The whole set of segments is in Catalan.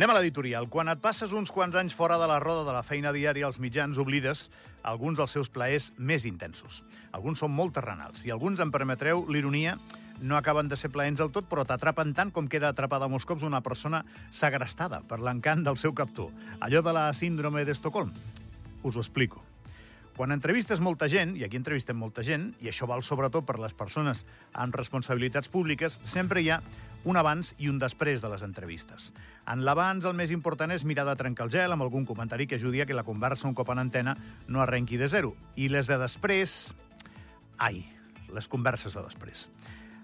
Anem a l'editorial. Quan et passes uns quants anys fora de la roda de la feina diària als mitjans, oblides alguns dels seus plaers més intensos. Alguns són molt terrenals i alguns, em permetreu l'ironia, no acaben de ser plaents del tot, però t'atrapen tant com queda atrapada molts cops una persona segrestada per l'encant del seu captor. Allò de la síndrome d'Estocolm. Us ho explico. Quan entrevistes molta gent, i aquí entrevistem molta gent, i això val sobretot per les persones amb responsabilitats públiques, sempre hi ha un abans i un després de les entrevistes. En l'abans, el més important és mirar de trencar el gel amb algun comentari que ajudi a que la conversa un cop en antena no arrenqui de zero. I les de després... Ai, les converses de després.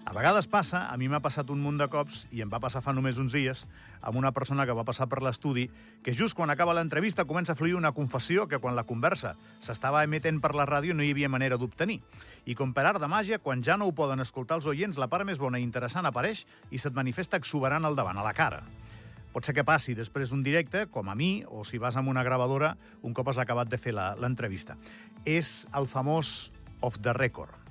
A vegades passa, a mi m'ha passat un munt de cops, i em va passar fa només uns dies, amb una persona que va passar per l'estudi, que just quan acaba l'entrevista comença a fluir una confessió que quan la conversa s'estava emetent per la ràdio no hi havia manera d'obtenir. I com per art de màgia, quan ja no ho poden escoltar els oients, la part més bona i interessant apareix i se't manifesta exuberant al davant, a la cara. Pot ser que passi després d'un directe, com a mi, o si vas amb una gravadora un cop has acabat de fer l'entrevista. És el famós off the record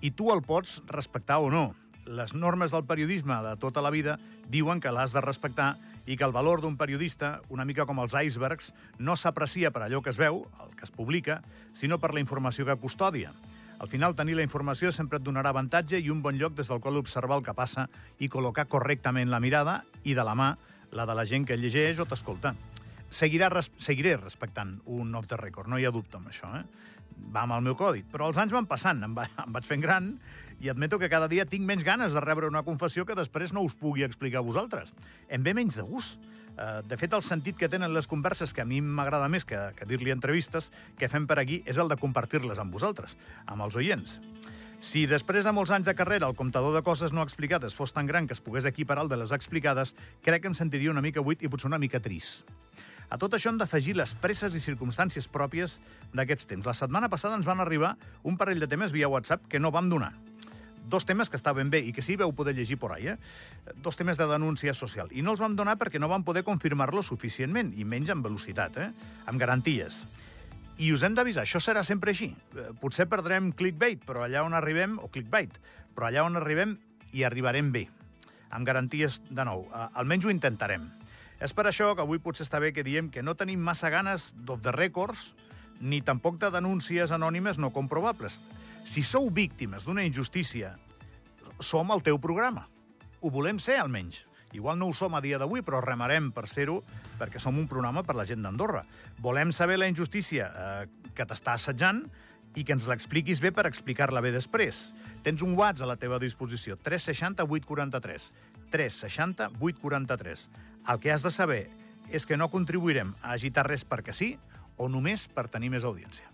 i tu el pots respectar o no. Les normes del periodisme de tota la vida diuen que l'has de respectar i que el valor d'un periodista, una mica com els icebergs, no s'aprecia per allò que es veu, el que es publica, sinó per la informació que custodia. Al final, tenir la informació sempre et donarà avantatge i un bon lloc des del qual observar el que passa i col·locar correctament la mirada i de la mà la de la gent que llegeix o t'escolta. Seguirà, res, seguiré respectant un off the record, no hi ha dubte amb això, eh? va amb el meu codi. Però els anys van passant, em, va, em vaig fent gran i admeto que cada dia tinc menys ganes de rebre una confessió que després no us pugui explicar a vosaltres. Em ve menys de gust. Uh, de fet, el sentit que tenen les converses, que a mi m'agrada més que, que dir-li entrevistes, que fem per aquí, és el de compartir-les amb vosaltres, amb els oients. Si després de molts anys de carrera el comptador de coses no explicades fos tan gran que es pogués equiparar al de les explicades, crec que em sentiria una mica buit i potser una mica trist. A tot això hem d'afegir les presses i circumstàncies pròpies d'aquests temps. La setmana passada ens van arribar un parell de temes via WhatsApp que no vam donar. Dos temes que estaven bé i que sí veu poder llegir por ahí, eh? Dos temes de denúncia social. I no els vam donar perquè no vam poder confirmar-lo suficientment, i menys amb velocitat, eh? Amb garanties. I us hem d'avisar, això serà sempre així. Eh, potser perdrem clickbait, però allà on arribem, o clickbait, però allà on arribem hi arribarem bé. Amb garanties, de nou, almenys ho intentarem. És per això que avui potser està bé que diem que no tenim massa ganes d'off the records ni tampoc de denúncies anònimes no comprovables. Si sou víctimes d'una injustícia, som el teu programa. Ho volem ser, almenys. Igual no ho som a dia d'avui, però remarem per ser-ho perquè som un programa per la gent d'Andorra. Volem saber la injustícia eh, que t'està assetjant i que ens l'expliquis bé per explicar-la bé després. Tens un WhatsApp a la teva disposició, 360 843. 360 843. El que has de saber és que no contribuirem a agitar res perquè sí o només per tenir més audiència.